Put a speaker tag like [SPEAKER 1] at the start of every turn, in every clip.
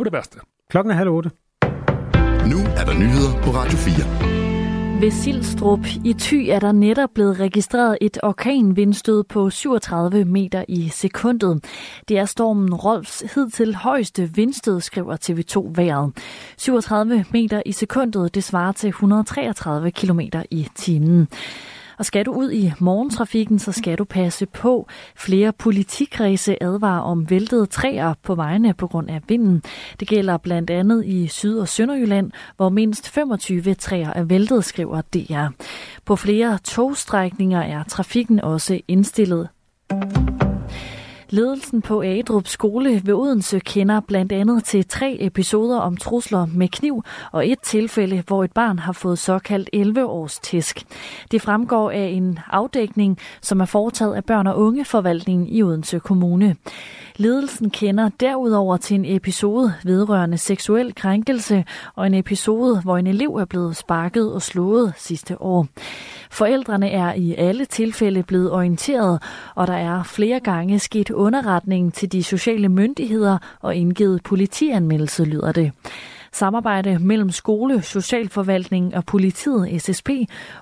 [SPEAKER 1] på det værste.
[SPEAKER 2] Klokken er halv otte.
[SPEAKER 3] Nu er der nyheder på Radio 4.
[SPEAKER 4] Ved Silstrup i Thy er der netop blevet registreret et orkanvindstød på 37 meter i sekundet. Det er stormen Rolfs hidtil højeste vindstød, skriver TV2 Været. 37 meter i sekundet, det svarer til 133 km i timen. Og skal du ud i morgentrafikken, så skal du passe på. Flere politikredse advarer om væltede træer på vejene på grund af vinden. Det gælder blandt andet i Syd- og Sønderjylland, hvor mindst 25 træer er væltet, skriver DR. På flere togstrækninger er trafikken også indstillet. Ledelsen på Adrup skole ved Odense kender blandt andet til tre episoder om trusler med kniv og et tilfælde, hvor et barn har fået såkaldt 11-års tæsk. Det fremgår af en afdækning, som er foretaget af børn- og ungeforvaltningen i Odense Kommune. Ledelsen kender derudover til en episode vedrørende seksuel krænkelse og en episode, hvor en elev er blevet sparket og slået sidste år. Forældrene er i alle tilfælde blevet orienteret, og der er flere gange sket underretning til de sociale myndigheder og indgivet politianmeldelse, lyder det. Samarbejde mellem skole, socialforvaltning og politiet SSP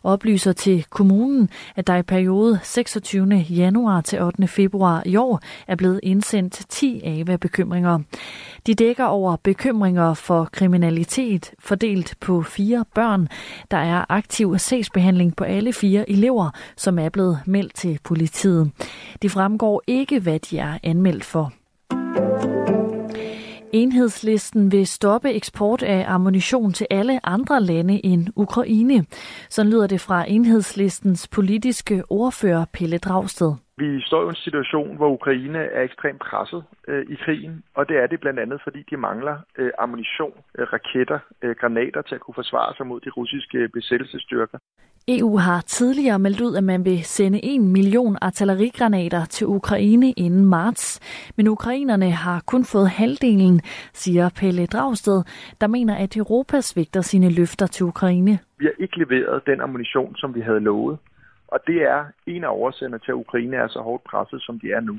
[SPEAKER 4] oplyser til kommunen, at der i periode 26. januar til 8. februar i år er blevet indsendt 10 AVA-bekymringer. De dækker over bekymringer for kriminalitet fordelt på fire børn. Der er aktiv sagsbehandling på alle fire elever, som er blevet meldt til politiet. Det fremgår ikke, hvad de er anmeldt for. Enhedslisten vil stoppe eksport af ammunition til alle andre lande end Ukraine. Så lyder det fra enhedslistens politiske ordfører Pelle Dragsted.
[SPEAKER 5] Vi står i en situation, hvor Ukraine er ekstremt presset øh, i krigen, og det er det blandt andet, fordi de mangler øh, ammunition, øh, raketter, øh, granater til at kunne forsvare sig mod de russiske besættelsesstyrker.
[SPEAKER 4] EU har tidligere meldt ud, at man vil sende en million artillerigranater til Ukraine inden marts. Men ukrainerne har kun fået halvdelen, siger Pelle Dragsted, der mener, at Europa svigter sine løfter til Ukraine.
[SPEAKER 5] Vi har ikke leveret den ammunition, som vi havde lovet. Og det er en af årsagerne til, at Ukraine er så hårdt presset, som de er nu.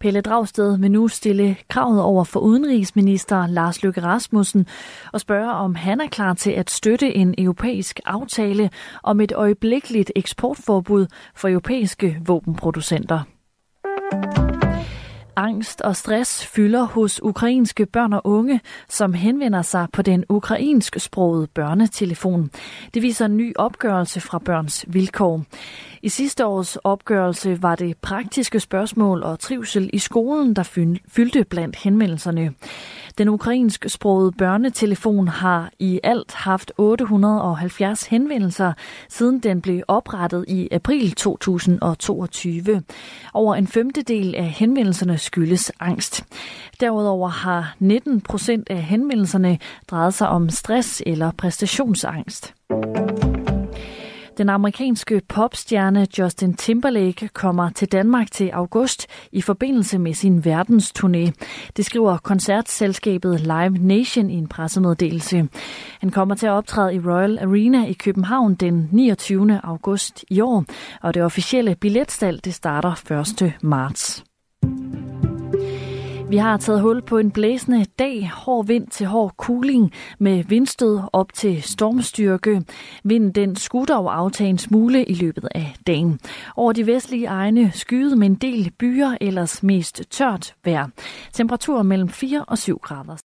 [SPEAKER 4] Pelle Dragsted vil nu stille kravet over for udenrigsminister Lars Løkke Rasmussen og spørge, om han er klar til at støtte en europæisk aftale om et øjeblikkeligt eksportforbud for europæiske våbenproducenter. Angst og stress fylder hos ukrainske børn og unge, som henvender sig på den ukrainsksprogede børnetelefon. Det viser en ny opgørelse fra Børns Vilkår. I sidste års opgørelse var det praktiske spørgsmål og trivsel i skolen, der fyldte blandt henvendelserne. Den ukrainsksprogede børnetelefon har i alt haft 870 henvendelser, siden den blev oprettet i april 2022. Over en femtedel af henvendelserne skyldes angst. Derudover har 19 procent af henvendelserne drejet sig om stress eller præstationsangst. Den amerikanske popstjerne Justin Timberlake kommer til Danmark til august i forbindelse med sin verdensturné. Det skriver koncertselskabet Live Nation i en pressemeddelelse. Han kommer til at optræde i Royal Arena i København den 29. august i år, og det officielle billetstal det starter 1. marts. Vi har taget hul på en blæsende dag, hård vind til hård kuling med vindstød op til stormstyrke. Vinden den skulle dog aftage en smule i løbet af dagen. Over de vestlige egne skyet med en del byer, ellers mest tørt vejr. Temperaturer mellem 4 og 7 grader.